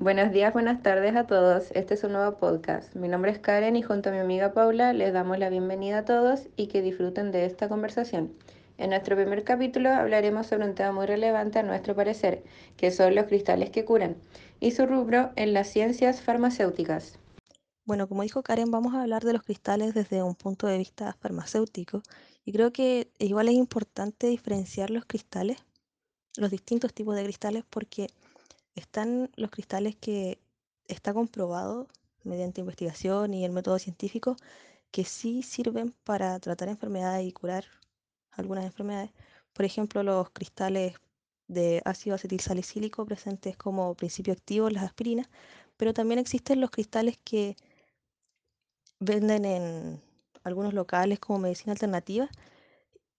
Buenos días, buenas tardes a todos. Este es un nuevo podcast. Mi nombre es Karen y junto a mi amiga Paula les damos la bienvenida a todos y que disfruten de esta conversación. En nuestro primer capítulo hablaremos sobre un tema muy relevante a nuestro parecer, que son los cristales que curan, y su rubro en las ciencias farmacéuticas. Bueno, como dijo Karen, vamos a hablar de los cristales desde un punto de vista farmacéutico y creo que igual es importante diferenciar los cristales, los distintos tipos de cristales, porque están los cristales que está comprobado mediante investigación y el método científico que sí sirven para tratar enfermedades y curar algunas enfermedades. Por ejemplo, los cristales de ácido acetilsalicílico presentes como principio activo en las aspirinas, pero también existen los cristales que venden en algunos locales como medicina alternativa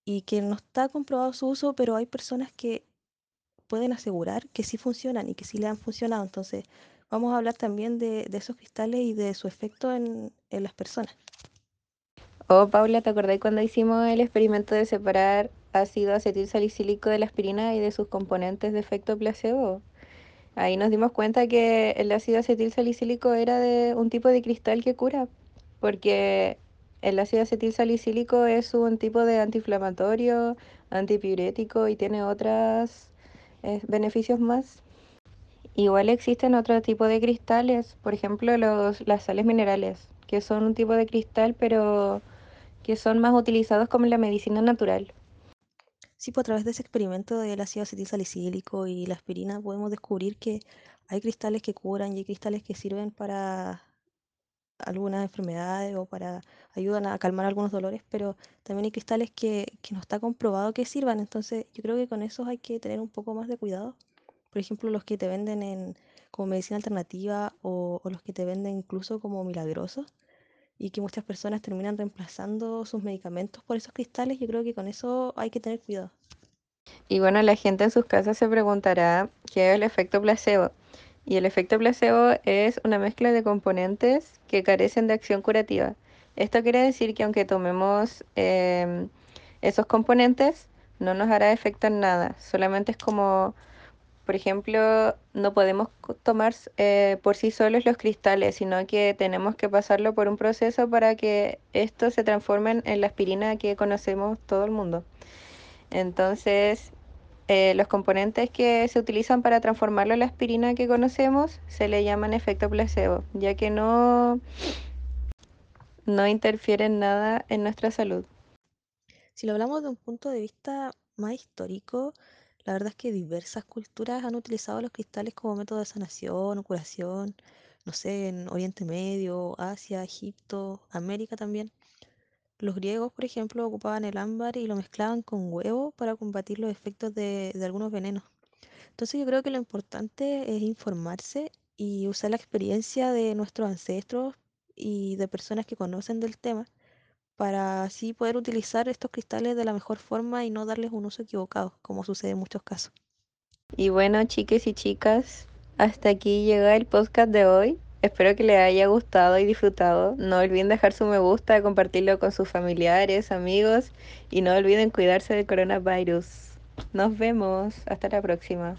y que no está comprobado su uso, pero hay personas que pueden asegurar que sí funcionan y que sí le han funcionado. Entonces, vamos a hablar también de, esos cristales y de su efecto en, en las personas. Oh, Paula, ¿te acordás cuando hicimos el experimento de separar ácido acetilsalicílico de la aspirina y de sus componentes de efecto placebo? Ahí nos dimos cuenta que el ácido acetilsalicílico era de un tipo de cristal que cura, porque el ácido acetilsalicílico es un tipo de antiinflamatorio, antipirético y tiene otros eh, beneficios más. Igual existen otro tipo de cristales, por ejemplo los, las sales minerales, que son un tipo de cristal pero que son más utilizados como en la medicina natural. Sí, pues a través de ese experimento del ácido acetilsalicílico y la aspirina podemos descubrir que hay cristales que curan y hay cristales que sirven para algunas enfermedades o para ayudan a calmar algunos dolores, pero también hay cristales que, que no está comprobado que sirvan, entonces yo creo que con esos hay que tener un poco más de cuidado. Por ejemplo, los que te venden en, como medicina alternativa o, o los que te venden incluso como milagrosos y que muchas personas terminan reemplazando sus medicamentos por esos cristales, yo creo que con eso hay que tener cuidado. Y bueno, la gente en sus casas se preguntará qué es el efecto placebo. Y el efecto placebo es una mezcla de componentes que carecen de acción curativa. Esto quiere decir que aunque tomemos em, esos componentes, no nos hará efecto en nada. Solamente es como, por ejemplo, no podemos tomar eh, por sí solos los cristales, sino que tenemos que pasarlo por un proceso para que estos se transformen en la aspirina que conocemos todo el mundo. Entonces, eh, los componentes que se utilizan para transformarlo en la aspirina que conocemos se le llaman efecto placebo, ya que no, no interfieren nada en nuestra salud. Si lo hablamos de un punto de vista más histórico, la verdad es que diversas culturas han utilizado los cristales como método de sanación o curación, no sé, en Oriente Medio, Asia, Egipto, América también. Los griegos, por ejemplo, ocupaban el ámbar y lo mezclaban con huevo para combatir los efectos de, algunos venenos. Entonces yo creo que lo importante es informarse y usar la experiencia de nuestros ancestros y de personas que conocen del tema para así poder utilizar estos cristales de la mejor forma y no darles un uso equivocado, como sucede en muchos casos. Y bueno, chiques y chicas, hasta aquí llega el podcast de hoy. Espero que les haya gustado y disfrutado. No olviden dejar su me gusta, compartirlo con sus familiares, amigos y no olviden cuidarse del coronavirus. Nos vemos. Hasta la próxima.